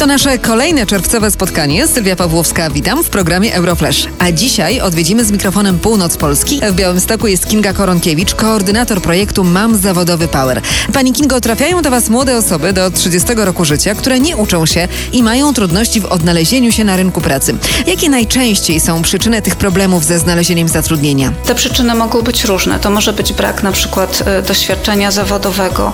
To nasze kolejne czerwcowe spotkanie. Sylwia Pawłowska, witam w programie Euroflash. A dzisiaj odwiedzimy z mikrofonem północ Polski. W Białymstoku jest Kinga Koronkiewicz, koordynator projektu Mam Zawodowy Power. Pani Kingo, trafiają do Was młode osoby do 30 roku życia, które nie uczą się i mają trudności w odnalezieniu się na rynku pracy. Jakie najczęściej są przyczyny tych problemów ze znalezieniem zatrudnienia? Te przyczyny mogą być różne. To może być brak na przykład e, doświadczenia zawodowego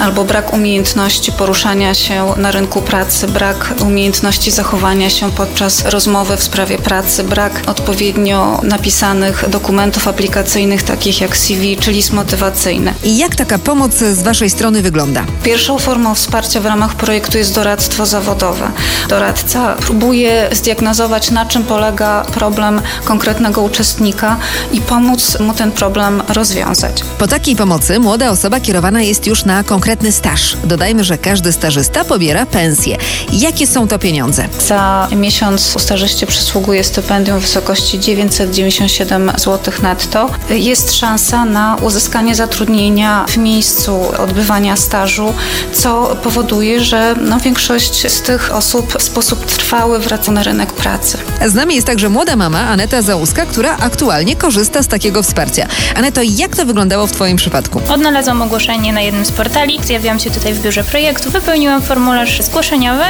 albo brak umiejętności poruszania się na rynku pracy, brak umiejętności zachowania się podczas rozmowy w sprawie pracy, brak odpowiednio napisanych dokumentów aplikacyjnych takich jak CV czy list motywacyjny. I jak taka pomoc z Waszej strony wygląda? Pierwszą formą wsparcia w ramach projektu jest doradztwo zawodowe. Doradca próbuje zdiagnozować, na czym polega problem konkretnego uczestnika i pomóc mu ten problem rozwiązać. Po takiej pomocy młoda osoba kierowana jest już na konkretny staż. Dodajmy, że każdy stażysta pobiera pensję. Jakie są to pieniądze? Za miesiąc stażyście przysługuje stypendium w wysokości 997 zł netto. Jest szansa na uzyskanie zatrudnienia w miejscu odbywania stażu, co powoduje, że no, większość z tych osób w sposób trwały wraca na rynek pracy. Z nami jest także młoda mama Aneta Załuska, która aktualnie korzysta z takiego wsparcia. Aneto, jak to wyglądało w Twoim przypadku? Odnalazłam ogłoszenie na jednym z portali, zjawiłam się tutaj w biurze projektu, wypełniłam formularz zgłoszeniowy,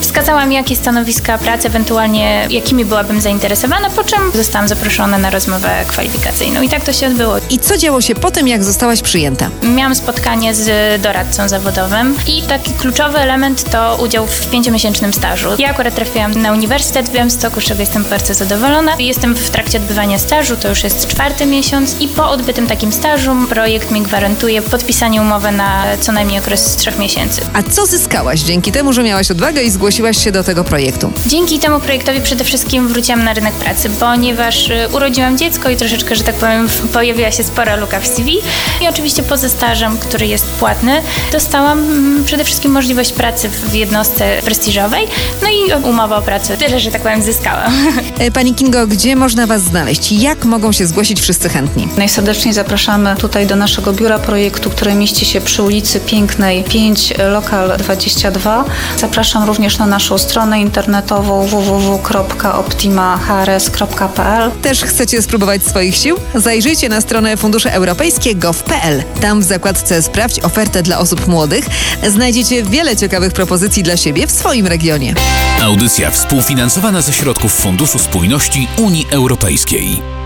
wskazałam jakie stanowiska pracy, ewentualnie jakimi byłabym zainteresowana, po czym zostałam zaproszona na rozmowę kwalifikacyjną i tak to się odbyło. I co działo się po tym, jak zostałaś przyjęta? Miałam spotkanie z doradcą zawodowym i taki kluczowy element to udział w pięciomiesięcznym stażu. Ja akurat trafiłam na Uniwersytet w Białymstoku, z czego jestem bardzo zadowolona. Jestem w trakcie odbywania stażu, to już jest czwarty miesiąc i po odbytym takim stażu projekt mi gwarantuje podpisanie umowy na co najmniej okres trzech miesięcy. A co zyskałaś dzięki temu, że miałaś odwagę i zgłosiłaś się do tego projektu? Dzięki temu projektowi przede wszystkim wróciłam na rynek pracy, ponieważ y, urodziłam dziecko i troszeczkę, że tak powiem, pojawiła się spora luka w CV. I oczywiście poza stażem, który jest płatny, dostałam mm, przede wszystkim możliwość pracy w jednostce prestiżowej, no i umowę o pracę. Tyle, że tak powiem, zyskałam. E, Pani Kingo, gdzie można Was znaleźć? Jak mogą się zgłosić wszyscy chętni? Najserdeczniej zapraszamy tutaj do naszego biura projektu, które mieści się przy ulicy Pięknej 5, lokal 22. Zapraszam również na naszą stronę internetową www.optimahrs.pl. Też chcecie spróbować swoich sił? Zajrzyjcie na stronę fundusze europejskie gov.pl. Tam w zakładce Sprawdź ofertę dla osób młodych znajdziecie wiele ciekawych propozycji dla siebie w swoim regionie. Audycja współfinansowana ze środków Funduszu Spójności Unii Europejskiej.